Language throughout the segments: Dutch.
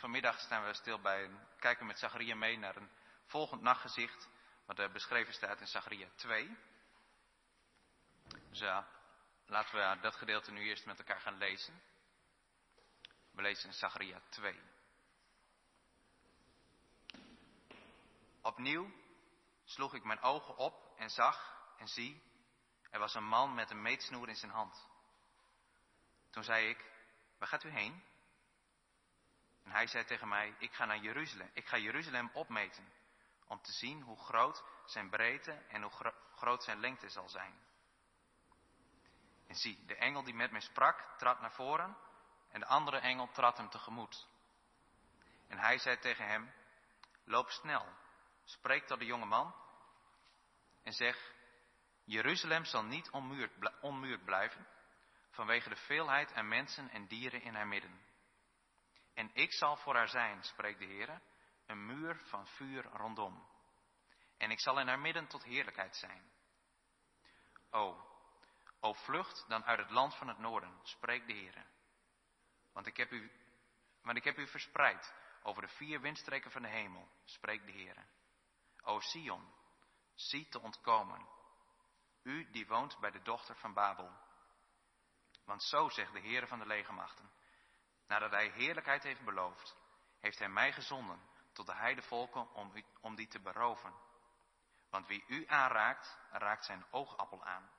vanmiddag staan we stil bij, kijken met Zacharia mee naar een volgend nachtgezicht, wat er beschreven staat in Zacharia 2. Dus ja, laten we dat gedeelte nu eerst met elkaar gaan lezen. We lezen in Zacharia 2. Opnieuw sloeg ik mijn ogen op en zag en zie, er was een man met een meetsnoer in zijn hand. Toen zei ik, waar gaat u heen? En hij zei tegen mij, ik ga naar Jeruzalem. Ik ga Jeruzalem opmeten. Om te zien hoe groot zijn breedte en hoe groot zijn lengte zal zijn. En zie, de engel die met mij sprak, trad naar voren. En de andere engel trad hem tegemoet. En hij zei tegen hem, loop snel, spreek tot de jonge man. En zeg, Jeruzalem zal niet onmuurd blijven vanwege de veelheid aan mensen en dieren in haar midden. En ik zal voor haar zijn, spreekt de Heer, een muur van vuur rondom. En ik zal in haar midden tot heerlijkheid zijn. O, o vlucht dan uit het land van het noorden, spreekt de Heer. Want ik heb u, want ik heb u verspreid over de vier windstreken van de hemel, spreekt de Heer. O Sion, zie te ontkomen, u die woont bij de dochter van Babel. Want zo zegt de Heer van de legermachten. Nadat hij heerlijkheid heeft beloofd, heeft hij mij gezonden tot de heidevolken om, om die te beroven. Want wie u aanraakt, raakt zijn oogappel aan.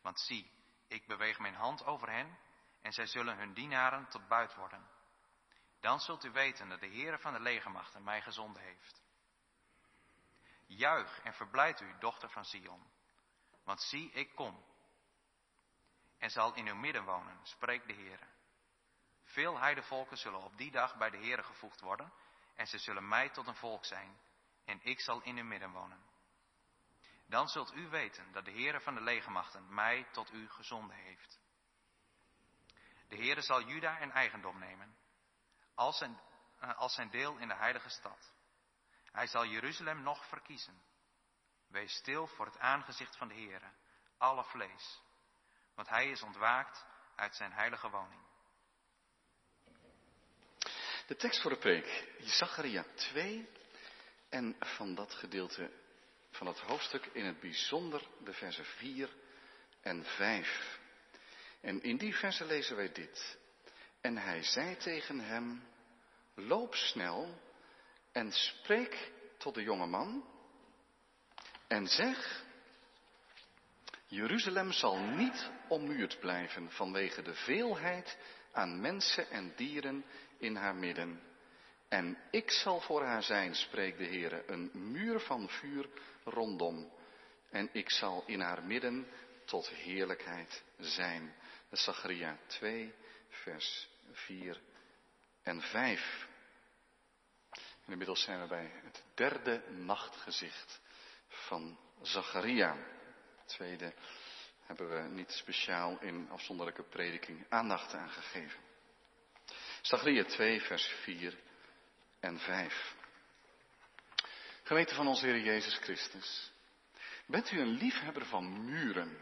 Want zie, ik beweeg mijn hand over hen en zij zullen hun dienaren tot buit worden. Dan zult u weten dat de Heer van de legermachten mij gezonden heeft. Juich en verblijd u, dochter van Sion. Want zie, ik kom en zal in uw midden wonen, spreekt de Heer. Veel heidevolken zullen op die dag bij de Heer gevoegd worden, en ze zullen mij tot een volk zijn, en ik zal in uw midden wonen. Dan zult u weten dat de Heer van de legermachten mij tot u gezonden heeft. De Heer zal Juda in eigendom nemen, als zijn, eh, als zijn deel in de heilige stad. Hij zal Jeruzalem nog verkiezen. Wees stil voor het aangezicht van de Heer, alle vlees want hij is ontwaakt uit zijn heilige woning. De tekst voor de preek, Zacharia 2 en van dat gedeelte van het hoofdstuk in het bijzonder de versen 4 en 5. En in die versen lezen wij dit. En hij zei tegen hem, loop snel en spreek tot de jonge man en zeg, Jeruzalem zal niet ommuurd blijven vanwege de veelheid aan mensen en dieren in haar midden. En ik zal voor haar zijn, spreekt de Heer, een muur van vuur rondom. En ik zal in haar midden tot heerlijkheid zijn. Zachariah 2, vers 4 en 5. En inmiddels zijn we bij het derde nachtgezicht van Zacharia tweede hebben we niet speciaal in afzonderlijke prediking aandacht aan gegeven. Zachariah 2, vers 4 en 5. Geweten van onze Heer Jezus Christus. Bent u een liefhebber van muren?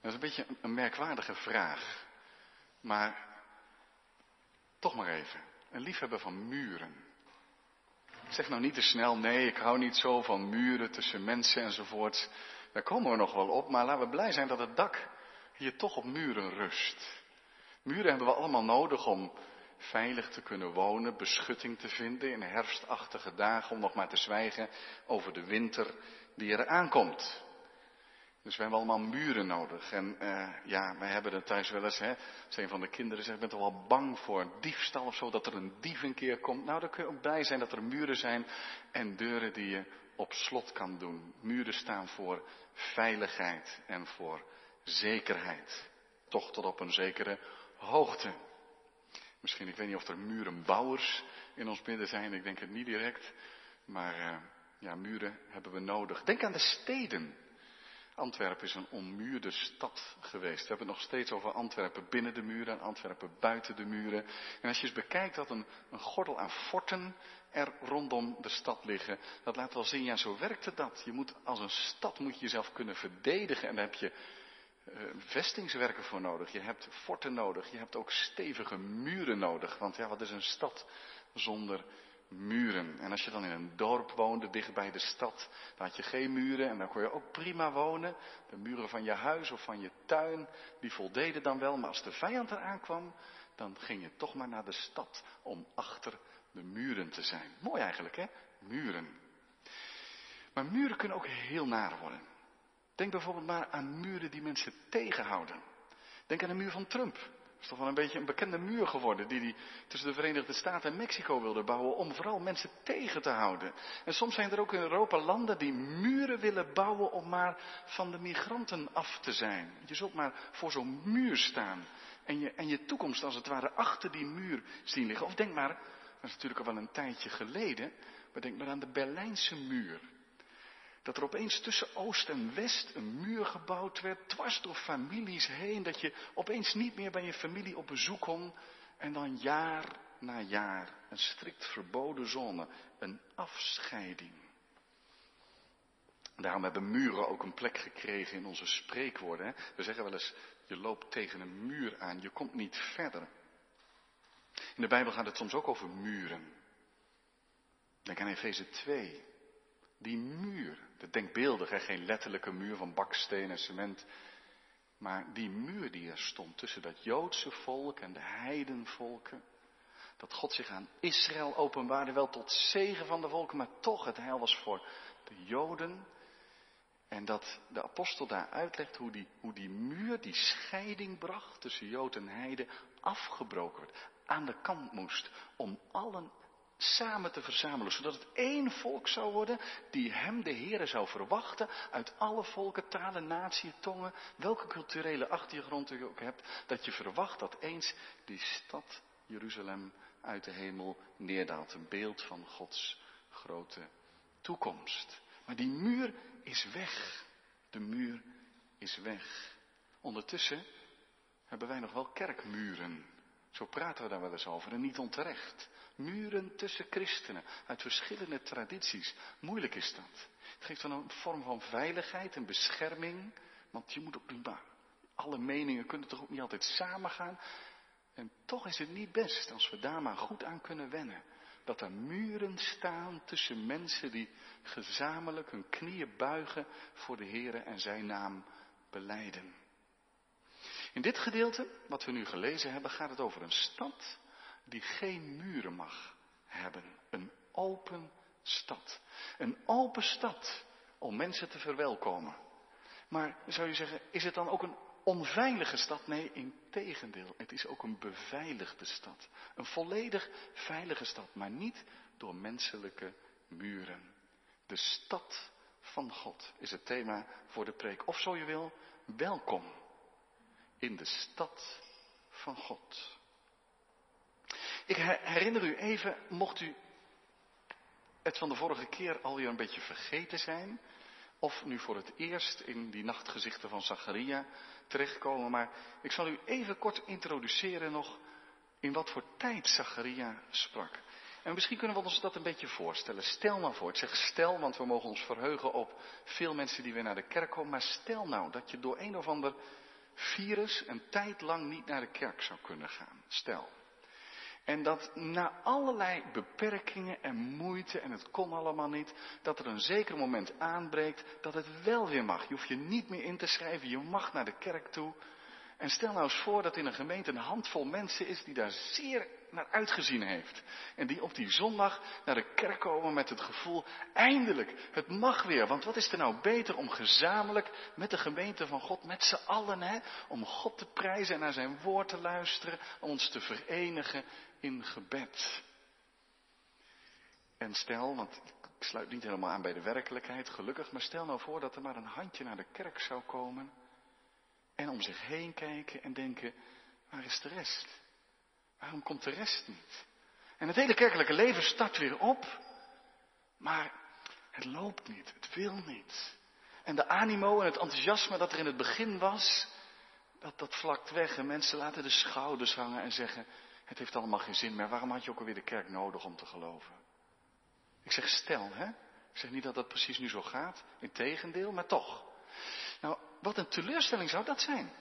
Dat is een beetje een merkwaardige vraag. Maar toch maar even. Een liefhebber van muren. Zeg nou niet te snel, nee, ik hou niet zo van muren tussen mensen enzovoort. Daar komen we nog wel op, maar laten we blij zijn dat het dak hier toch op muren rust. Muren hebben we allemaal nodig om veilig te kunnen wonen, beschutting te vinden in herfstachtige dagen, om nog maar te zwijgen over de winter die er aankomt. Dus we hebben allemaal muren nodig. En uh, ja, wij hebben het thuis wel eens, hè. Als een van de kinderen zegt, ik ben toch wel bang voor diefstal of zo, dat er een dief een keer komt. Nou, dan kun je ook blij zijn dat er muren zijn en deuren die je op slot kan doen. Muren staan voor veiligheid en voor zekerheid. Toch tot op een zekere hoogte. Misschien, ik weet niet of er murenbouwers in ons midden zijn, ik denk het niet direct. Maar uh, ja, muren hebben we nodig. Denk aan de steden. Antwerpen is een ommuurde stad geweest. We hebben het nog steeds over Antwerpen binnen de muren en Antwerpen buiten de muren. En als je eens bekijkt dat een, een gordel aan forten er rondom de stad liggen, dat laat wel zien, ja zo werkte dat. Je moet als een stad moet je jezelf kunnen verdedigen en daar heb je uh, vestingswerken voor nodig. Je hebt forten nodig. Je hebt ook stevige muren nodig. Want ja, wat is een stad zonder muren? En als je dan in een dorp woonde, dicht bij de stad, dan had je geen muren en dan kon je ook prima wonen. De muren van je huis of van je tuin, die voldeden dan wel. Maar als de vijand eraan kwam, dan ging je toch maar naar de stad om achter de muren te zijn. Mooi eigenlijk, hè? Muren. Maar muren kunnen ook heel naar worden. Denk bijvoorbeeld maar aan muren die mensen tegenhouden. Denk aan de muur van Trump. Dat is toch wel een beetje een bekende muur geworden die hij tussen de Verenigde Staten en Mexico wilde bouwen om vooral mensen tegen te houden. En soms zijn er ook in Europa landen die muren willen bouwen om maar van de migranten af te zijn. Je zult maar voor zo'n muur staan en je, en je toekomst als het ware achter die muur zien liggen. Of denk maar, dat is natuurlijk al wel een tijdje geleden, maar denk maar aan de Berlijnse muur. Dat er opeens tussen Oost en West een muur gebouwd werd, dwars door families heen, dat je opeens niet meer bij je familie op bezoek kon en dan jaar na jaar een strikt verboden zone, een afscheiding. Daarom hebben muren ook een plek gekregen in onze spreekwoorden. We zeggen wel eens, je loopt tegen een muur aan, je komt niet verder. In de Bijbel gaat het soms ook over muren. Denk aan Efeze 2. Die muur, dat denkbeeldig, hè? geen letterlijke muur van baksteen en cement. Maar die muur die er stond tussen dat Joodse volk en de heidenvolken. Dat God zich aan Israël openbaarde, wel tot zegen van de volken, maar toch het heil was voor de Joden. En dat de apostel daar uitlegt hoe die, hoe die muur, die scheiding bracht tussen Jood en Heide, afgebroken werd. Aan de kant moest om allen samen te verzamelen, zodat het één volk zou worden die hem, de Heere, zou verwachten uit alle volken, talen, naties, tongen, welke culturele achtergrond u ook hebt, dat je verwacht dat eens die stad Jeruzalem uit de hemel neerdaalt. Een beeld van Gods grote toekomst. Maar die muur is weg. De muur is weg. Ondertussen hebben wij nog wel kerkmuren. Zo praten we daar wel eens over en niet onterecht. Muren tussen christenen uit verschillende tradities. Moeilijk is dat. Het geeft dan een vorm van veiligheid en bescherming. Want je moet ook niet maar. Alle meningen kunnen toch ook niet altijd samengaan. En toch is het niet best als we daar maar goed aan kunnen wennen. Dat er muren staan tussen mensen die gezamenlijk hun knieën buigen voor de Heer en zijn naam beleiden. In dit gedeelte, wat we nu gelezen hebben, gaat het over een stad die geen muren mag hebben. Een open stad. Een open stad om mensen te verwelkomen. Maar zou je zeggen, is het dan ook een onveilige stad? Nee, in tegendeel. Het is ook een beveiligde stad. Een volledig veilige stad, maar niet door menselijke muren. De stad van God is het thema voor de preek. Of zo je wil, welkom in de stad van God. Ik herinner u even, mocht u het van de vorige keer alweer een beetje vergeten zijn, of nu voor het eerst in die nachtgezichten van Zacharia terechtkomen, maar ik zal u even kort introduceren nog in wat voor tijd Zacharia sprak. En misschien kunnen we ons dat een beetje voorstellen. Stel nou voor, ik zeg stel, want we mogen ons verheugen op veel mensen die weer naar de kerk komen, maar stel nou dat je door een of ander virus een tijd lang niet naar de kerk zou kunnen gaan. Stel. En dat na allerlei beperkingen en moeite, en het kon allemaal niet, dat er een zeker moment aanbreekt dat het wel weer mag. Je hoeft je niet meer in te schrijven, je mag naar de kerk toe. En stel nou eens voor dat in een gemeente een handvol mensen is die daar zeer naar uitgezien heeft. En die op die zondag naar de kerk komen met het gevoel, eindelijk, het mag weer. Want wat is er nou beter om gezamenlijk met de gemeente van God, met z'n allen, hè, om God te prijzen en naar zijn woord te luisteren, om ons te verenigen in gebed. En stel, want ik sluit niet helemaal aan bij de werkelijkheid, gelukkig, maar stel nou voor dat er maar een handje naar de kerk zou komen en om zich heen kijken en denken, waar is de rest? Waarom komt de rest niet? En het hele kerkelijke leven start weer op, maar het loopt niet, het wil niet. En de animo en het enthousiasme dat er in het begin was, dat, dat vlakt weg en mensen laten de schouders hangen en zeggen, het heeft allemaal geen zin meer. Waarom had je ook alweer de kerk nodig om te geloven? Ik zeg stel, hè? Ik zeg niet dat dat precies nu zo gaat. Integendeel, maar toch. Nou, wat een teleurstelling zou dat zijn.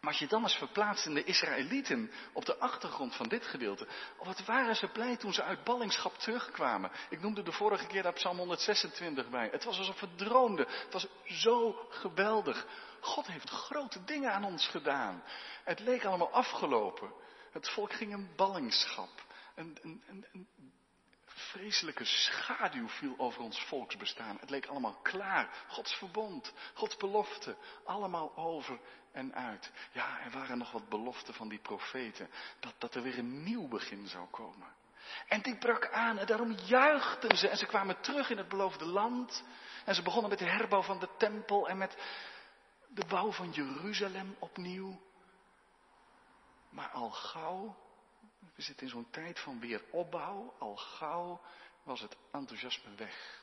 Maar als je dan eens verplaatst in de Israëlieten op de achtergrond van dit gedeelte. Wat waren ze blij toen ze uit ballingschap terugkwamen. Ik noemde de vorige keer daar Psalm 126 bij. Het was alsof we droomden. Het was zo geweldig. God heeft grote dingen aan ons gedaan. Het leek allemaal afgelopen. Het volk ging in ballingschap. Een, een, een, vreselijke schaduw viel over ons volksbestaan. Het leek allemaal klaar. Gods verbond, Gods belofte, allemaal over en uit. Ja, er waren nog wat beloften van die profeten, dat, dat er weer een nieuw begin zou komen. En dit brak aan en daarom juichten ze en ze kwamen terug in het beloofde land. En ze begonnen met de herbouw van de tempel en met de bouw van Jeruzalem opnieuw. Maar al gauw, we zitten in zo'n tijd van weer opbouw, al gauw was het enthousiasme weg.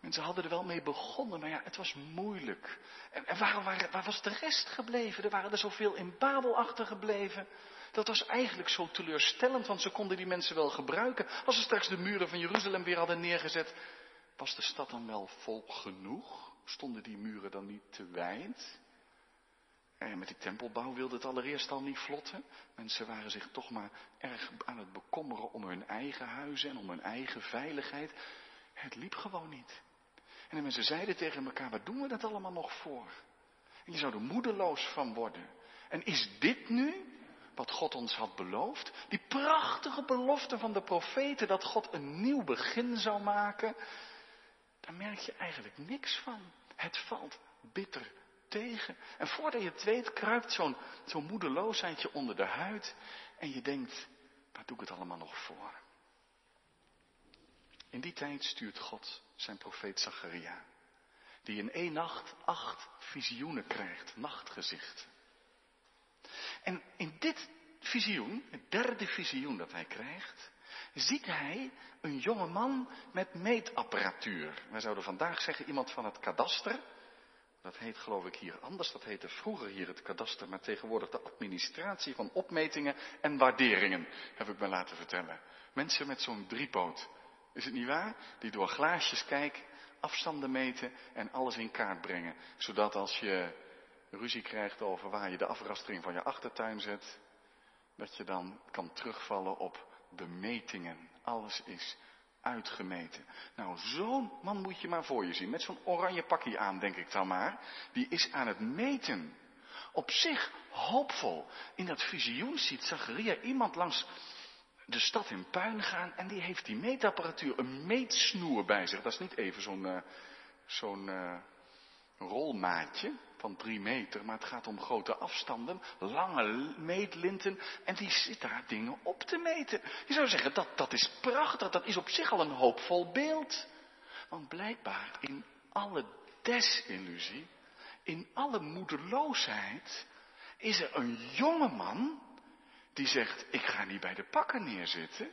Mensen hadden er wel mee begonnen, maar ja, het was moeilijk. En, waar, waar, was de rest gebleven? Er waren er zoveel in Babel achtergebleven. Dat was eigenlijk zo teleurstellend, want ze konden die mensen wel gebruiken. Als ze straks de muren van Jeruzalem weer hadden neergezet, was de stad dan wel vol genoeg? Stonden die muren dan niet te wijd? En met die tempelbouw wilde het allereerst al niet vlotten. Mensen waren zich toch maar erg aan het bekommeren om hun eigen huizen en om hun eigen veiligheid. Het liep gewoon niet. En de mensen zeiden tegen elkaar, wat doen we dat allemaal nog voor? En je zou er moedeloos van worden. En is dit nu wat God ons had beloofd? Die prachtige belofte van de profeten dat God een nieuw begin zou maken. Daar merk je eigenlijk niks van. Het valt bitter tegen. En voordat je het weet, kruipt zo'n zo'n moedeloosheidje onder de huid. En je denkt, waar doe ik het allemaal nog voor? In die tijd stuurt God zijn profeet Zacharia. Die in één nacht acht visioenen krijgt, nachtgezichten. En in dit visioen, het derde visioen dat hij krijgt, ziet hij een jonge man met meetapparatuur. Wij zouden vandaag zeggen iemand van het kadaster. Dat heet geloof ik hier anders, dat heette vroeger hier het kadaster, maar tegenwoordig de administratie van opmetingen en waarderingen, heb ik me laten vertellen. Mensen met zo'n driepoot, is het niet waar? Die door glaasjes kijken, afstanden meten en alles in kaart brengen. Zodat als je ruzie krijgt over waar je de afrastering van je achtertuin zet, dat je dan kan terugvallen op de metingen. Alles is uitgemeten. Nou, zo'n man moet je maar voor je zien. Met zo'n oranje pakje aan, denk ik dan maar. Die is aan het meten. Op zich hoopvol. In dat visioen ziet Zacharia iemand langs de stad in puin gaan en die heeft die meetapparatuur, een meetsnoer bij zich. Dat is niet even zo'n zo'n uh, rolmaatje van drie meter, maar het gaat om grote afstanden, lange meetlinten en die zit daar dingen op te meten. Je zou zeggen, dat, dat is prachtig, dat is op zich al een hoopvol beeld. Want blijkbaar in alle desillusie, in alle moedeloosheid, is er een jonge man die zegt, ik ga niet bij de pakken neerzitten.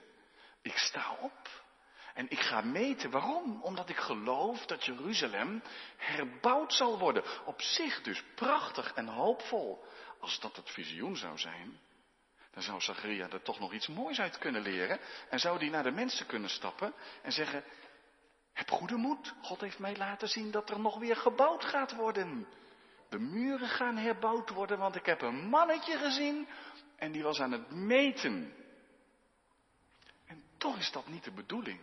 Ik sta op. En ik ga meten. Waarom? Omdat ik geloof dat Jeruzalem herbouwd zal worden. Op zich dus prachtig en hoopvol. Als dat het visioen zou zijn, dan zou Zacharia er toch nog iets moois uit kunnen leren. En zou die naar de mensen kunnen stappen en zeggen, heb goede moed. God heeft mij laten zien dat er nog weer gebouwd gaat worden. De muren gaan herbouwd worden, want ik heb een mannetje gezien en die was aan het meten. En toch is dat niet de bedoeling.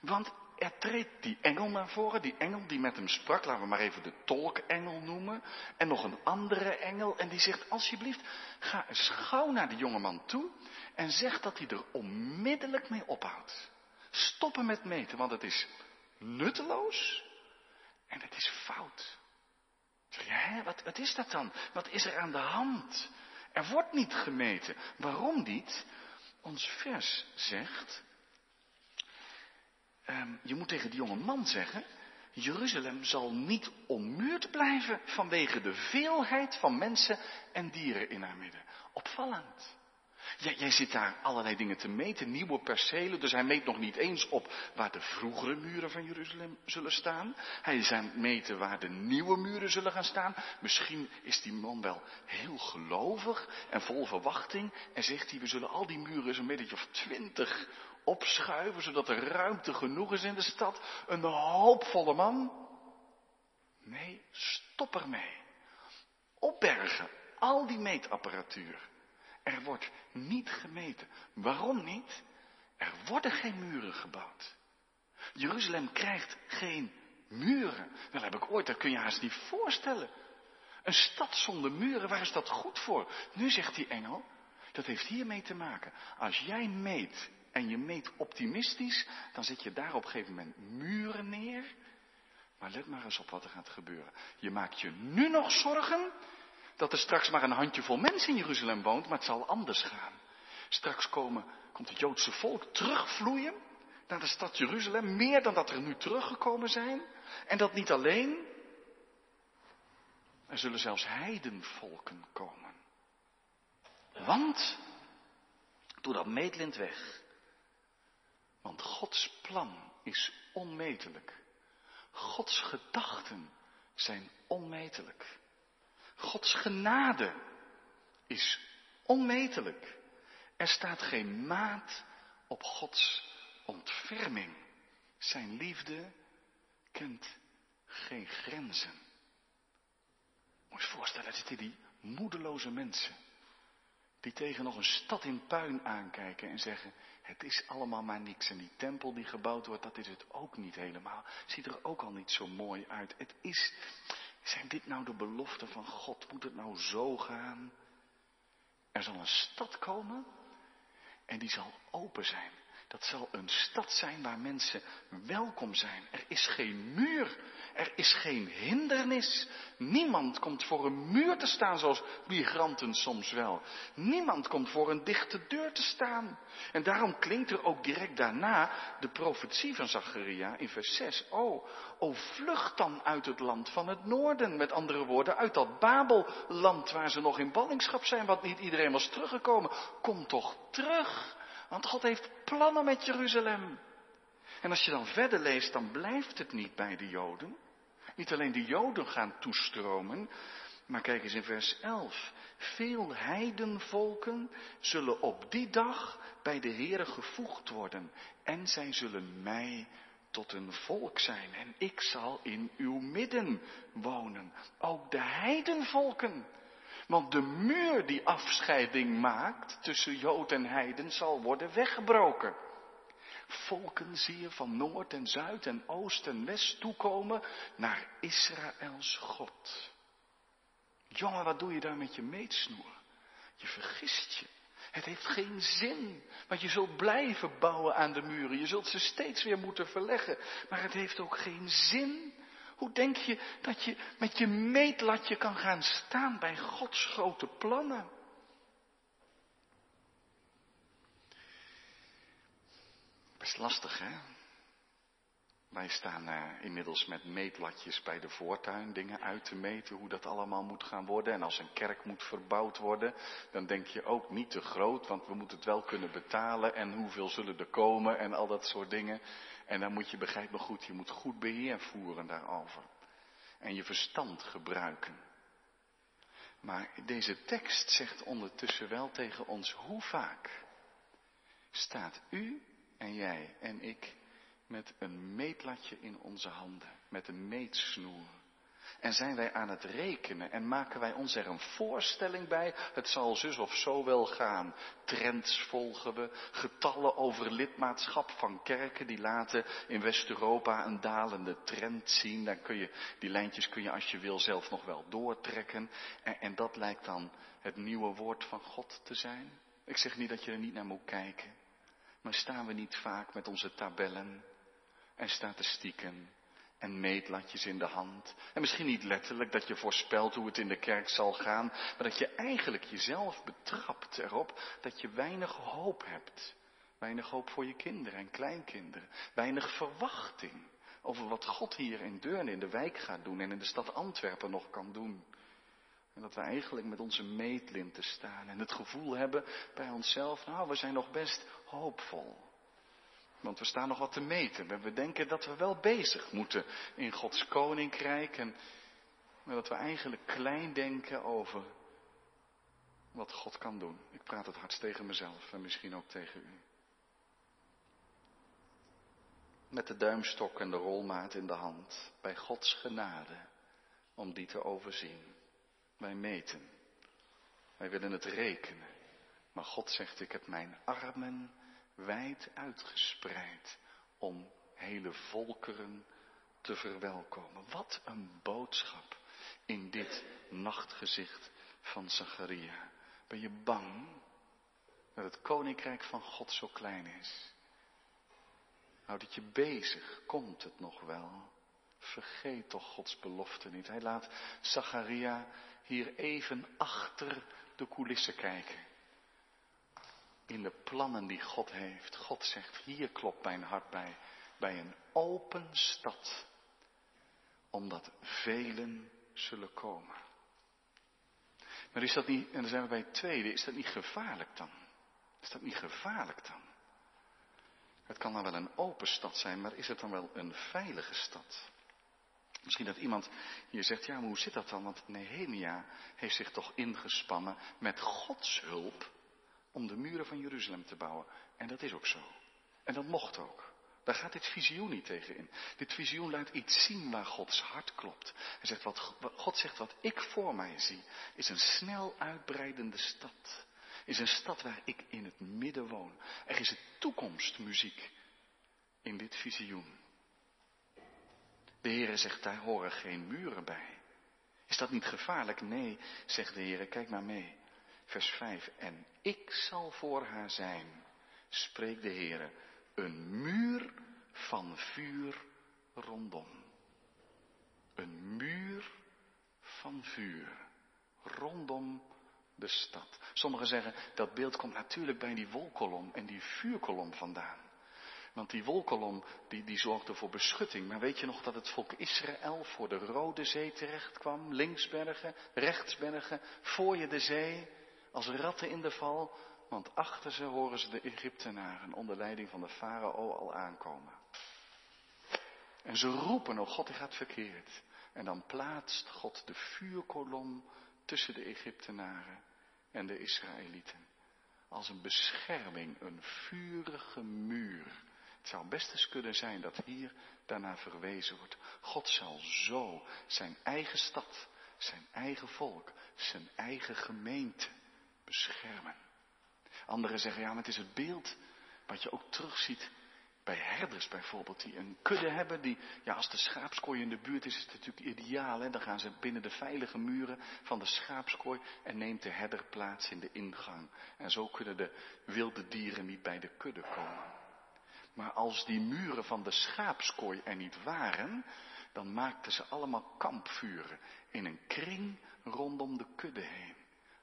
Want er treedt die engel naar voren, die engel die met hem sprak, laten we maar even de tolkengel noemen, en nog een andere engel, en die zegt, alsjeblieft, ga eens gauw naar de jongeman toe en zeg dat hij er onmiddellijk mee ophoudt. Stoppen met meten, want het is nutteloos en het is fout. Zeg hè, wat is dat dan? Wat is er aan de hand? Er wordt niet gemeten. Waarom niet? Ons vers zegt, um, je moet tegen die jonge man zeggen, Jeruzalem zal niet ommuurd blijven vanwege de veelheid van mensen en dieren in haar midden. Opvallend. Jij, zit daar allerlei dingen te meten, nieuwe percelen. Dus hij meet nog niet eens op waar de vroegere muren van Jeruzalem zullen staan. Hij is aan het meten waar de nieuwe muren zullen gaan staan. Misschien is die man wel heel gelovig en vol verwachting. En zegt hij, we zullen al die muren zo'n beetje of twintig opschuiven, zodat er ruimte genoeg is in de stad. Een hoopvolle man. Nee, stop ermee. Opbergen, al die meetapparatuur. Er wordt niet gemeten. Waarom niet? Er worden geen muren gebouwd. Jeruzalem krijgt geen muren. Wel heb ik ooit, dat kun je haast niet voorstellen. Een stad zonder muren, waar is dat goed voor? Nu zegt die engel, dat heeft hiermee te maken. Als jij meet en je meet optimistisch, dan zet je daar op een gegeven moment muren neer. Maar let maar eens op wat er gaat gebeuren. Je maakt je nu nog zorgen dat er straks maar een handjevol mensen in Jeruzalem woont, maar het zal anders gaan. Straks komen, komt het Joodse volk terugvloeien naar de stad Jeruzalem, meer dan dat er nu teruggekomen zijn. En dat niet alleen, er zullen zelfs heidenvolken komen. Want, doe dat meetlint weg. Want Gods plan is onmetelijk. Gods gedachten zijn onmetelijk. Gods genade is onmetelijk. Er staat geen maat op Gods ontferming. Zijn liefde kent geen grenzen. Moet je voorstellen, zitten die moedeloze mensen. Die tegen nog een stad in puin aankijken en zeggen, het is allemaal maar niks. En die tempel die gebouwd wordt, dat is het ook niet helemaal. Ziet er ook al niet zo mooi uit. Het is, zijn dit nou de beloften van God? Moet het nou zo gaan? Er zal een stad komen en die zal open zijn. Dat zal een stad zijn waar mensen welkom zijn. Er is geen muur. Er is geen hindernis. Niemand komt voor een muur te staan zoals migranten soms wel. Niemand komt voor een dichte deur te staan. En daarom klinkt er ook direct daarna de profetie van Zacharia in vers 6. Oh, oh vlucht dan uit het land van het noorden. Met andere woorden, uit dat Babelland waar ze nog in ballingschap zijn, wat niet iedereen was teruggekomen. Kom toch terug. Want God heeft plannen met Jeruzalem. En als je dan verder leest, dan blijft het niet bij de Joden. Niet alleen de Joden gaan toestromen, maar kijk eens in vers 11. Veel heidenvolken zullen op die dag bij de Heere gevoegd worden. En zij zullen mij tot een volk zijn. En ik zal in uw midden wonen. Ook de heidenvolken want de muur die afscheiding maakt tussen Jood en Heiden zal worden weggebroken. Volken zie je van noord en zuid en oost en west toekomen naar Israëls God. Jongen, wat doe je daar met je meetsnoer? Je vergist je. Het heeft geen zin, want je zult blijven bouwen aan de muren. Je zult ze steeds weer moeten verleggen. Maar het heeft ook geen zin hoe denk je dat je met je meetlatje kan gaan staan bij Gods grote plannen? Best lastig, hè? Wij staan uh, inmiddels met meetlatjes bij de voortuin, dingen uit te meten, hoe dat allemaal moet gaan worden. En als een kerk moet verbouwd worden, dan denk je ook niet te groot, want we moeten het wel kunnen betalen. En hoeveel zullen er komen en al dat soort dingen. En dan moet je, begrijp me goed, je moet goed beheer voeren daarover. En je verstand gebruiken. Maar deze tekst zegt ondertussen wel tegen ons hoe vaak staat u en jij en ik met een meetlatje in onze handen, met een meetsnoer. En zijn wij aan het rekenen en maken wij ons er een voorstelling bij, het zal zus of zo wel gaan. Trends volgen we, getallen over lidmaatschap van kerken die laten in West-Europa een dalende trend zien. Dan kun je, die lijntjes kun je als je wil zelf nog wel doortrekken. En, en dat lijkt dan het nieuwe woord van God te zijn. Ik zeg niet dat je er niet naar moet kijken. Maar staan we niet vaak met onze tabellen en statistieken en meetlatjes in de hand. En misschien niet letterlijk dat je voorspelt hoe het in de kerk zal gaan, maar dat je eigenlijk jezelf betrapt erop dat je weinig hoop hebt. Weinig hoop voor je kinderen en kleinkinderen. Weinig verwachting over wat God hier in Deurne in de wijk gaat doen en in de stad Antwerpen nog kan doen. En dat we eigenlijk met onze meetlinten staan en het gevoel hebben bij onszelf, nou we zijn nog best hoopvol. Want we staan nog wat te meten. We denken dat we wel bezig moeten in Gods koninkrijk. En dat we eigenlijk klein denken over wat God kan doen. Ik praat het hardst tegen mezelf en misschien ook tegen u. Met de duimstok en de rolmaat in de hand, bij Gods genade, om die te overzien. Wij meten. Wij willen het rekenen. Maar God zegt, ik heb mijn armen wijd uitgespreid om hele volkeren te verwelkomen. Wat een boodschap in dit nachtgezicht van Zacharia. Ben je bang dat het koninkrijk van God zo klein is? Houd het je bezig, komt het nog wel? Vergeet toch Gods belofte niet. Hij laat Zacharia hier even achter de coulissen kijken. In de plannen die God heeft. God zegt, hier klopt mijn hart bij. Bij een open stad. Omdat velen zullen komen. Maar is dat niet, en dan zijn we bij het tweede, is dat niet gevaarlijk dan? Is dat niet gevaarlijk dan? Het kan dan wel een open stad zijn, maar is het dan wel een veilige stad? Misschien dat iemand hier zegt, ja, maar hoe zit dat dan? Want Nehemia heeft zich toch ingespannen met Gods hulp om de muren van Jeruzalem te bouwen. En dat is ook zo. En dat mocht ook. Daar gaat dit visioen niet tegen in. Dit visioen laat iets zien waar Gods hart klopt. Hij zegt, wat, God zegt, wat ik voor mij zie, is een snel uitbreidende stad. Is een stad waar ik in het midden woon. Er is een toekomstmuziek in dit visioen. De Heere zegt, daar horen geen muren bij. Is dat niet gevaarlijk? Nee, zegt de Heere, kijk maar mee. Vers 5. En ik zal voor haar zijn, spreekt de Heere, een muur van vuur rondom. Een muur van vuur rondom de stad. Sommigen zeggen dat beeld komt natuurlijk bij die wolkolom en die vuurkolom vandaan. Want die wolkolom die, die zorgde voor beschutting. Maar weet je nog dat het volk Israël voor de Rode Zee terecht kwam? Linksbergen, rechtsbergen, voor je de zee, als ratten in de val. Want achter ze horen ze de Egyptenaren onder leiding van de farao al aankomen. En ze roepen, oh God, gaat verkeerd. En dan plaatst God de vuurkolom tussen de Egyptenaren en de Israëlieten. Als een bescherming, een vurige muur. Het zou best eens kunnen zijn dat hier daarna verwezen wordt. God zal zo zijn eigen stad, zijn eigen volk, zijn eigen gemeente beschermen. Anderen zeggen, ja, maar het is het beeld wat je ook terugziet bij herders bijvoorbeeld, die een kudde hebben, die, ja, als de schaapskooi in de buurt is, is het natuurlijk ideaal, hè? Dan gaan ze binnen de veilige muren van de schaapskooi en neemt de herder plaats in de ingang. En zo kunnen de wilde dieren niet bij de kudde komen. Maar als die muren van de schaapskooi er niet waren, dan maakten ze allemaal kampvuren in een kring rondom de kudde heen.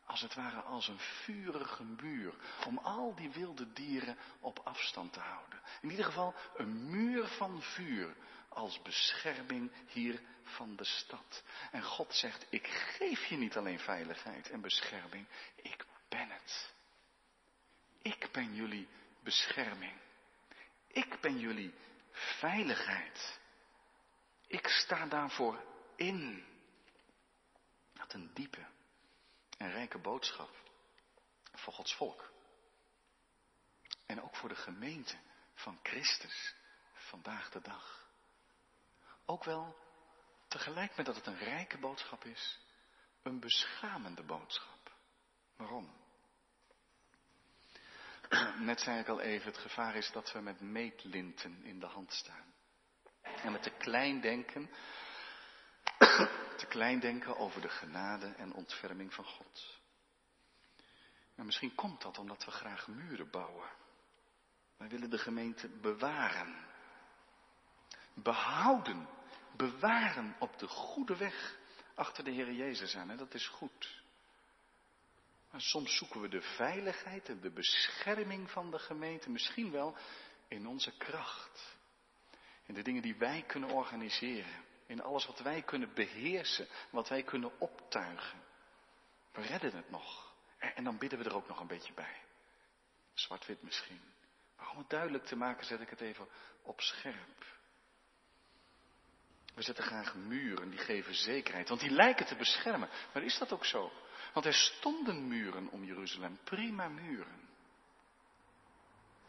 Als het ware als een vurige muur om al die wilde dieren op afstand te houden. In ieder geval een muur van vuur als bescherming hier van de stad. En God zegt, ik geef je niet alleen veiligheid en bescherming, ik ben het. Ik ben jullie bescherming. Ik ben jullie veiligheid. Ik sta daarvoor in. Dat een diepe en rijke boodschap voor Gods volk. En ook voor de gemeente van Christus vandaag de dag. Ook wel tegelijk met dat het een rijke boodschap is, een beschamende boodschap. Waarom? Net zei ik al even, het gevaar is dat we met meetlinten in de hand staan. En met te klein denken, te klein denken over de genade en ontferming van God. En misschien komt dat omdat we graag muren bouwen. Wij willen de gemeente bewaren. Behouden. Bewaren op de goede weg achter de Heer Jezus aan. En dat is goed. Maar soms zoeken we de veiligheid en de bescherming van de gemeente misschien wel in onze kracht. In de dingen die wij kunnen organiseren. In alles wat wij kunnen beheersen, wat wij kunnen optuigen. We redden het nog. En dan bidden we er ook nog een beetje bij. Zwart-wit misschien. Maar om het duidelijk te maken zet ik het even op scherp. We zetten graag muren, die geven zekerheid, want die lijken te beschermen. Maar is dat ook zo? Want er stonden muren om Jeruzalem, prima muren.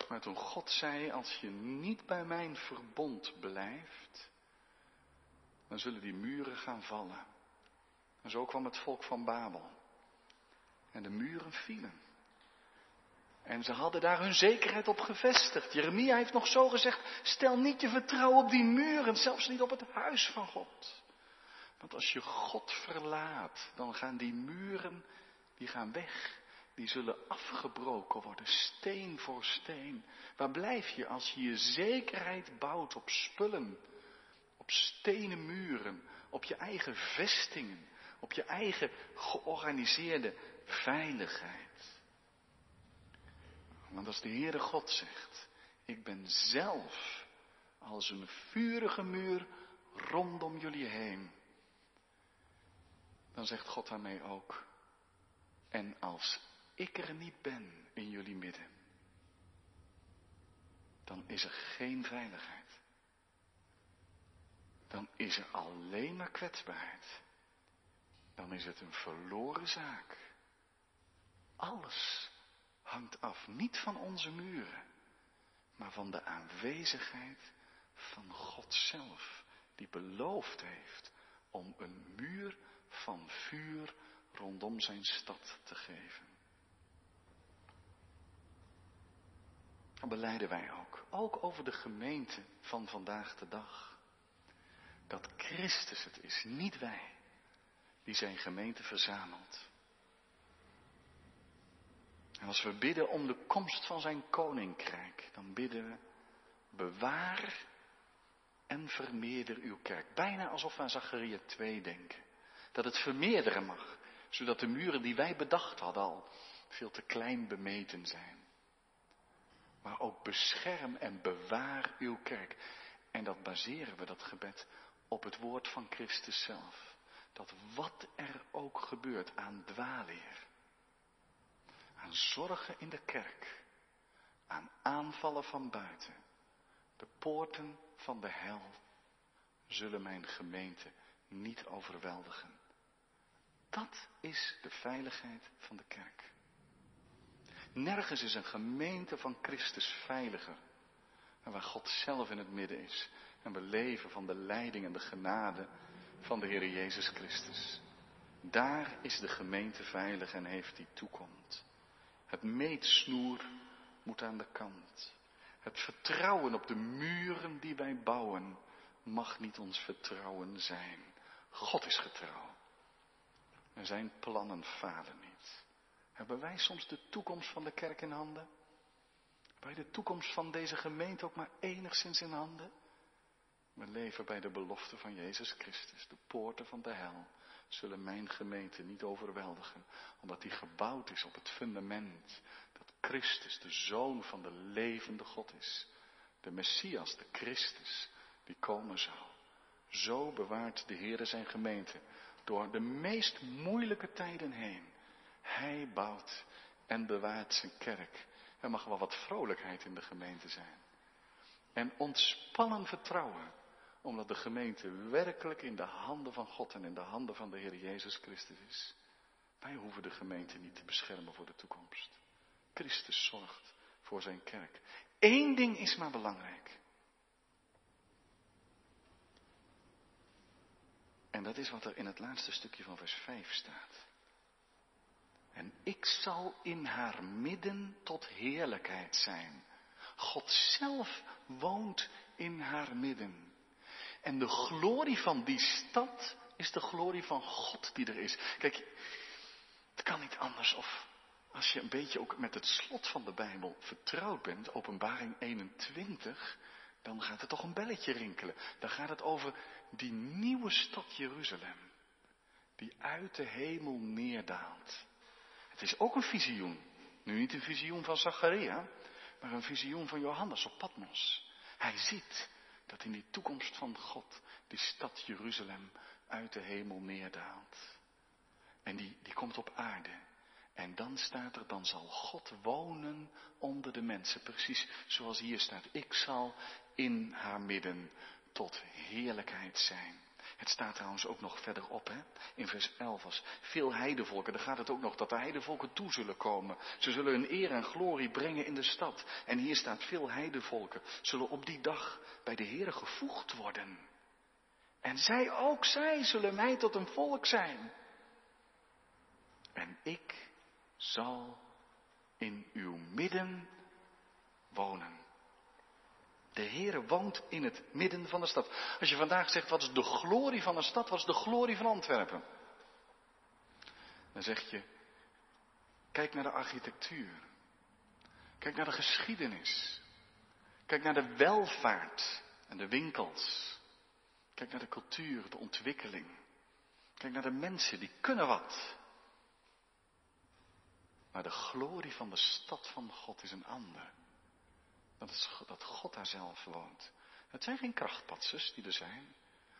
Maar toen God zei, als je niet bij mijn verbond blijft, dan zullen die muren gaan vallen. En zo kwam het volk van Babel. En de muren vielen. En ze hadden daar hun zekerheid op gevestigd. Jeremia heeft nog zo gezegd, stel niet je vertrouwen op die muren, zelfs niet op het huis van God. Want als je God verlaat, dan gaan die muren, die gaan weg. Die zullen afgebroken worden, steen voor steen. Waar blijf je als je je zekerheid bouwt op spullen, op stenen muren, op je eigen vestingen, op je eigen georganiseerde veiligheid? Want als de Heere God zegt, ik ben zelf als een vurige muur rondom jullie heen, dan zegt God daarmee ook, en als ik er niet ben in jullie midden, dan is er geen veiligheid. Dan is er alleen maar kwetsbaarheid. Dan is het een verloren zaak. Alles hangt af niet van onze muren, maar van de aanwezigheid van God zelf, die beloofd heeft om een muur van vuur rondom zijn stad te geven. Dan beleiden wij ook, ook over de gemeente van vandaag de dag, dat Christus het is, niet wij, die zijn gemeente verzamelt. En als we bidden om de komst van zijn koninkrijk, dan bidden we, bewaar en vermeerder uw kerk. Bijna alsof we aan Zacharia 2 denken. Dat het vermeerderen mag, zodat de muren die wij bedacht hadden al veel te klein bemeten zijn. Maar ook bescherm en bewaar uw kerk. En dat baseren we, dat gebed, op het woord van Christus zelf. Dat wat er ook gebeurt aan dwaleer, aan zorgen in de kerk, aan aanvallen van buiten, de poorten van de hel, zullen mijn gemeente niet overweldigen. Dat is de veiligheid van de kerk. Nergens is een gemeente van Christus veiliger dan waar God zelf in het midden is en we leven van de leiding en de genade van de Heer Jezus Christus. Daar is de gemeente veilig en heeft die toekomst. Het meetsnoer moet aan de kant. Het vertrouwen op de muren die wij bouwen mag niet ons vertrouwen zijn. God is getrouw. En zijn plannen falen niet. Hebben wij soms de toekomst van de kerk in handen? Hebben wij de toekomst van deze gemeente ook maar enigszins in handen? We leven bij de belofte van Jezus Christus. De poorten van de hel zullen mijn gemeente niet overweldigen, omdat die gebouwd is op het fundament dat Christus, de Zoon van de levende God is. De Messias, de Christus, die komen zou. Zo bewaart de Heer zijn gemeente door de meest moeilijke tijden heen. Hij bouwt en bewaart zijn kerk. Er mag wel wat vrolijkheid in de gemeente zijn. En ontspannen vertrouwen, omdat de gemeente werkelijk in de handen van God en in de handen van de Heer Jezus Christus is. Wij hoeven de gemeente niet te beschermen voor de toekomst. Christus zorgt voor zijn kerk. Eén ding is maar belangrijk. En dat is wat er in het laatste stukje van vers 5 staat. En ik zal in haar midden tot heerlijkheid zijn. God zelf woont in haar midden. En de glorie van die stad is de glorie van God die er is. Kijk, het kan niet anders of als je een beetje ook met het slot van de Bijbel vertrouwd bent, openbaring 21, dan gaat het toch een belletje rinkelen. Dan gaat het over die nieuwe stad Jeruzalem, die uit de hemel neerdaalt. Het is ook een visioen. Nu niet een visioen van Zacharia, maar een visioen van Johannes op Patmos. Hij ziet dat in die toekomst van God die stad Jeruzalem uit de hemel neerdaalt. En die, die komt op aarde. En dan staat er, dan zal God wonen onder de mensen. Precies zoals hier staat. Ik zal in haar midden tot heerlijkheid zijn. Het staat trouwens ook nog verderop, hè? in vers 11, als veel heidevolken, dan gaat het ook nog dat de heidevolken toe zullen komen. Ze zullen hun eer en glorie brengen in de stad. En hier staat, veel heidevolken zullen op die dag bij de Heere gevoegd worden. En zij, ook zij, zullen mij tot een volk zijn. En ik zal in uw midden wonen. De Heere woont in het midden van de stad. Als je vandaag zegt, wat is de glorie van een stad? Wat is de glorie van Antwerpen? Dan zeg je, kijk naar de architectuur. Kijk naar de geschiedenis. Kijk naar de welvaart en de winkels. Kijk naar de cultuur, de ontwikkeling. Kijk naar de mensen, die kunnen wat. Maar de glorie van de stad van God is een ander. Dat, dat God daar zelf woont. Het zijn geen krachtpatsers die er zijn.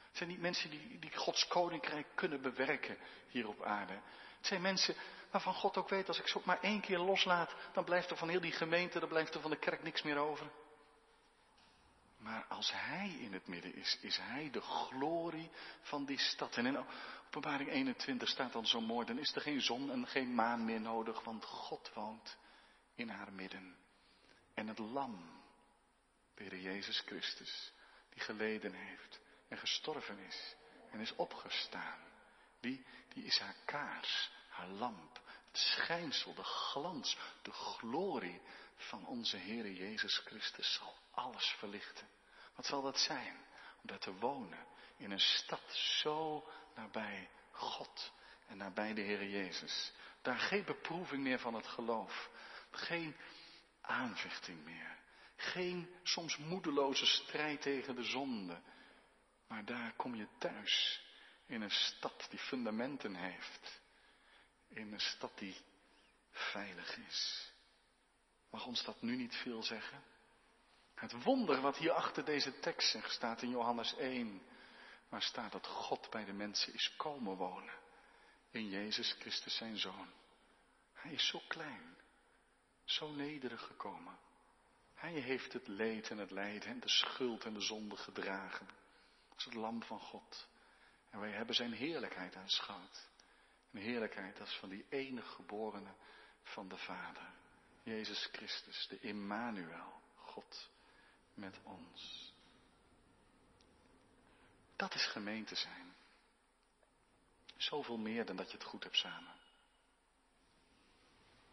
Het zijn niet mensen die, die Gods koninkrijk kunnen bewerken hier op aarde. Het zijn mensen waarvan God ook weet, als ik ze ook maar één keer loslaat, dan blijft er van heel die gemeente, dan blijft er van de kerk niks meer over. Maar als Hij in het midden is, is Hij de glorie van die stad. En in openbaring 21 staat dan zo mooi, dan is er geen zon en geen maan meer nodig, want God woont in haar midden. En het lam, de Heer Jezus Christus, die geleden heeft en gestorven is en is opgestaan. Die, die is haar kaars, haar lamp, het schijnsel, de glans, de glorie van onze Heer Jezus Christus zal alles verlichten. Wat zal dat zijn? Om daar te wonen in een stad zo nabij God en nabij de Heer Jezus. Daar geen beproeving meer van het geloof. Geen aanvechting meer. Geen soms moedeloze strijd tegen de zonde. Maar daar kom je thuis. In een stad die fundamenten heeft. In een stad die veilig is. Mag ons dat nu niet veel zeggen? Het wonder wat hier achter deze tekst zegt staat in Johannes 1. Waar staat dat God bij de mensen is komen wonen. In Jezus Christus zijn Zoon. Hij is zo klein. Zo nederig gekomen. Hij heeft het leed en het lijden en de schuld en de zonde gedragen. Als het lam van God. En wij hebben zijn heerlijkheid aanschouwd. Een heerlijkheid als van die enige geborene van de Vader. Jezus Christus, de Immanuel, God met ons. Dat is gemeente zijn. Zoveel meer dan dat je het goed hebt samen.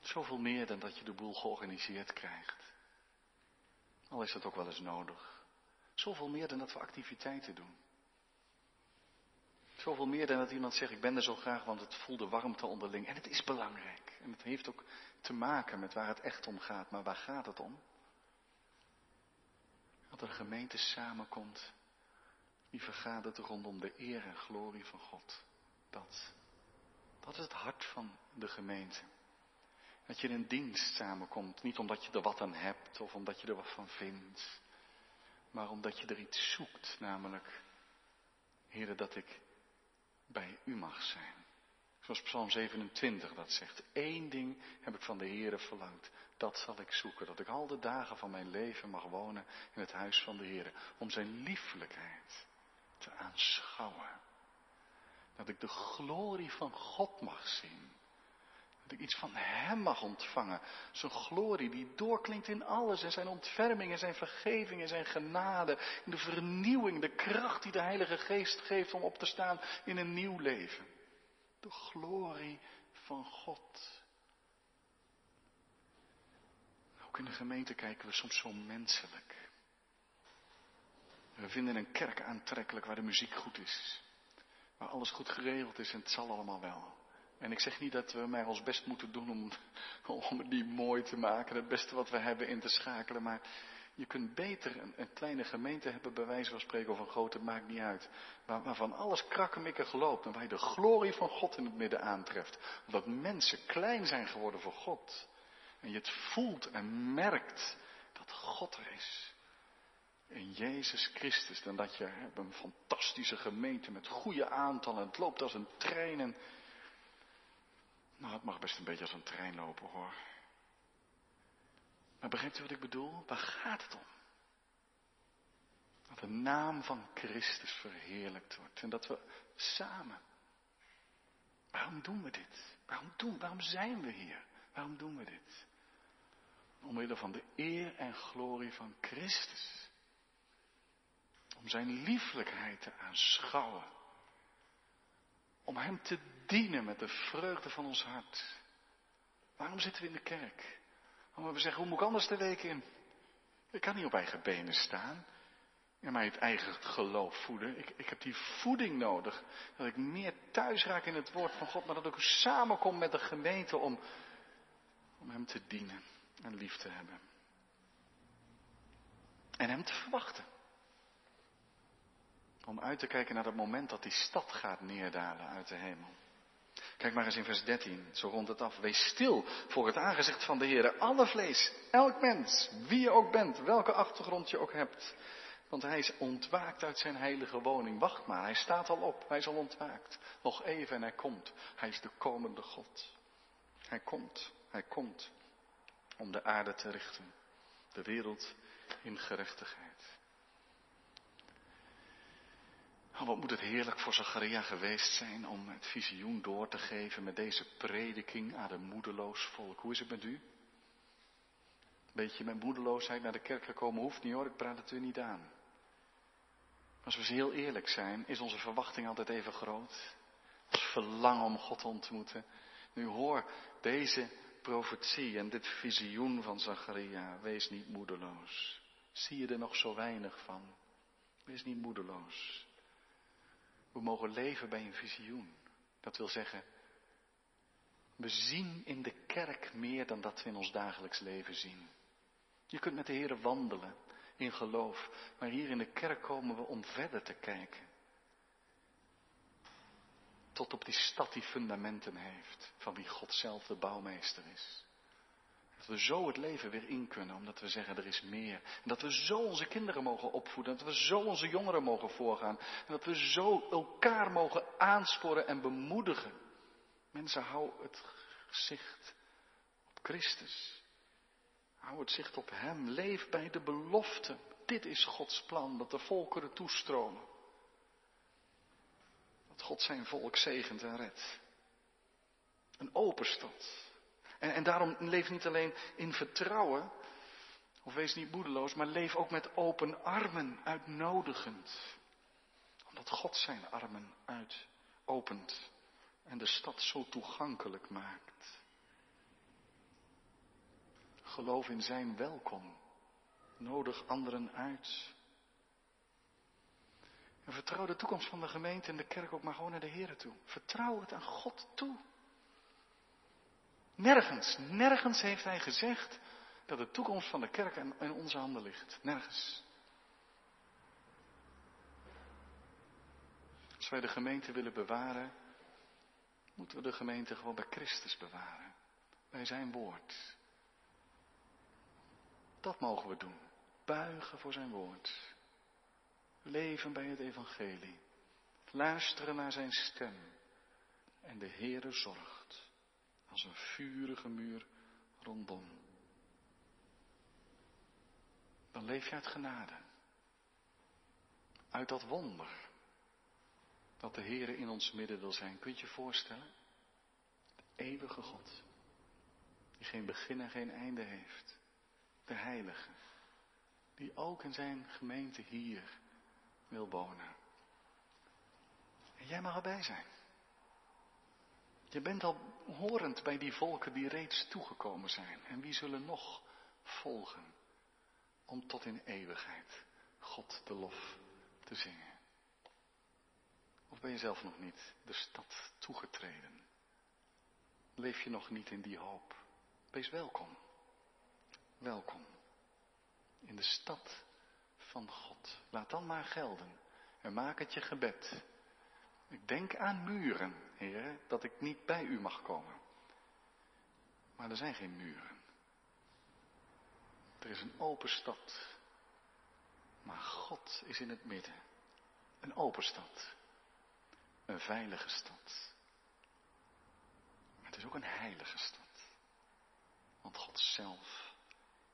Zoveel meer dan dat je de boel georganiseerd krijgt. Al is dat ook wel eens nodig. Zoveel meer dan dat we activiteiten doen. Zoveel meer dan dat iemand zegt, ik ben er zo graag, want het voelde warmte onderling. En het is belangrijk. En het heeft ook te maken met waar het echt om gaat. Maar waar gaat het om? Dat een gemeente samenkomt, die vergadert rondom de eer en glorie van God. Dat, dat is het hart van de gemeente. Dat je in een dienst samenkomt, niet omdat je er wat aan hebt of omdat je er wat van vindt, maar omdat je er iets zoekt, namelijk, Heere, dat ik bij u mag zijn. Zoals Psalm 27 dat zegt. Eén ding heb ik van de Heere verlangd. Dat zal ik zoeken. Dat ik al de dagen van mijn leven mag wonen in het huis van de Heere. Om zijn liefelijkheid te aanschouwen. Dat ik de glorie van God mag zien. Dat ik iets van Hem mag ontvangen. Zijn glorie die doorklinkt in alles. En zijn ontferming en zijn vergeving en zijn genade. In de vernieuwing, de kracht die de Heilige Geest geeft om op te staan in een nieuw leven. De glorie van God. Ook in de gemeente kijken we soms zo menselijk. We vinden een kerk aantrekkelijk waar de muziek goed is. Waar alles goed geregeld is en het zal allemaal wel. En ik zeg niet dat we maar ons best moeten doen om, om die mooi te maken, het beste wat we hebben in te schakelen. Maar je kunt beter een, een, kleine gemeente hebben, bij wijze van spreken, of een grote, maakt niet uit. Waar, waarvan alles krakkemikkig loopt en waar je de glorie van God in het midden aantreft. Omdat mensen klein zijn geworden voor God. En je het voelt en merkt dat God er is. In Jezus Christus. Dan dat je hebt een fantastische gemeente met goede aantallen. Het loopt als een trein. En... Nou, het mag best een beetje als een trein lopen hoor. Maar begrijpt u wat ik bedoel? Waar gaat het om? Dat de naam van Christus verheerlijkt wordt. En dat we samen. Waarom doen we dit? Waarom doen, waarom zijn we hier? Waarom doen we dit? Omwille van de eer en glorie van Christus. Om zijn lieflijkheid te aanschouwen. Om Hem te dienen met de vreugde van ons hart. Waarom zitten we in de kerk? Omdat we zeggen, hoe moet ik anders de week in? Ik kan niet op eigen benen staan. En mij het eigen geloof voeden. Ik, ik heb die voeding nodig. Dat ik meer thuis raak in het woord van God. Maar dat ik samenkom met de gemeente om, om Hem te dienen en lief te hebben. En Hem te verwachten. Om uit te kijken naar het moment dat die stad gaat neerdalen uit de hemel. Kijk maar eens in vers 13, zo rond het af. Wees stil voor het aangezicht van de Heer. Alle vlees, elk mens, wie je ook bent, welke achtergrond je ook hebt. Want hij is ontwaakt uit zijn heilige woning. Wacht maar, hij staat al op, hij is al ontwaakt. Nog even en hij komt. Hij is de komende God. Hij komt, hij komt om de aarde te richten. De wereld in gerechtigheid. Oh, wat moet het heerlijk voor Zacharia geweest zijn om het visioen door te geven met deze prediking aan een moedeloos volk. Hoe is het met u? Beetje met moedeloosheid naar de kerk gekomen hoeft niet hoor, ik praat het u niet aan. Als we heel eerlijk zijn, is onze verwachting altijd even groot. Als verlangen om God te ontmoeten. Nu hoor deze profetie en dit visioen van Zacharia. Wees niet moedeloos. Zie je er nog zo weinig van? Wees niet moedeloos. We mogen leven bij een visioen. Dat wil zeggen, we zien in de kerk meer dan dat we in ons dagelijks leven zien. Je kunt met de Heer wandelen in geloof, maar hier in de kerk komen we om verder te kijken. Tot op die stad die fundamenten heeft, van wie God zelf de bouwmeester is. Dat we zo het leven weer in kunnen, omdat we zeggen er is meer. En dat we zo onze kinderen mogen opvoeden, dat we zo onze jongeren mogen voorgaan. En dat we zo elkaar mogen aansporen en bemoedigen. Mensen, hou het gezicht op Christus. Hou het zicht op Hem. Leef bij de belofte. Dit is Gods plan, dat de volkeren toestromen. Dat God zijn volk zegent en redt. Een open stad. En, en daarom leef niet alleen in vertrouwen, of wees niet moedeloos, maar leef ook met open armen, uitnodigend. Omdat God zijn armen uitopent en de stad zo toegankelijk maakt. Geloof in zijn welkom. Nodig anderen uit. En vertrouw de toekomst van de gemeente en de kerk ook maar gewoon naar de Heer toe. Vertrouw het aan God toe. Nergens, nergens heeft hij gezegd dat de toekomst van de kerk in onze handen ligt. Nergens. Als wij de gemeente willen bewaren, moeten we de gemeente gewoon bij Christus bewaren. Bij zijn woord. Dat mogen we doen. Buigen voor zijn woord. Leven bij het evangelie. Luisteren naar zijn stem. En de Heere zorgt. Als een vurige muur rondom. Dan leef je uit genade. Uit dat wonder. Dat de Heere in ons midden wil zijn. Kunt je je voorstellen? De eeuwige God. Die geen begin en geen einde heeft de Heilige, die ook in zijn gemeente hier wil wonen. En jij mag erbij zijn. Je bent al horend bij die volken die reeds toegekomen zijn. En wie zullen nog volgen om tot in eeuwigheid God de lof te zingen? Of ben je zelf nog niet de stad toegetreden? Leef je nog niet in die hoop? Wees welkom. Welkom in de stad van God. Laat dan maar gelden en maak het je gebed. Ik denk aan muren, dat ik niet bij u mag komen. Maar er zijn geen muren. Er is een open stad. Maar God is in het midden. Een open stad. Een veilige stad. Maar het is ook een heilige stad. Want God zelf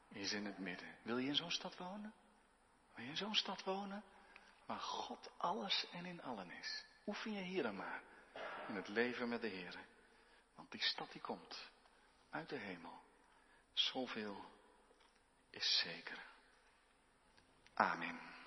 is in het midden. Wil je in zo'n stad wonen? Wil je in zo'n stad wonen? Waar God alles en in allen is. Oefen je hier dan maar. In het leven met de Heer. Want die stad die komt. Uit de hemel. Zoveel is zeker. Amen.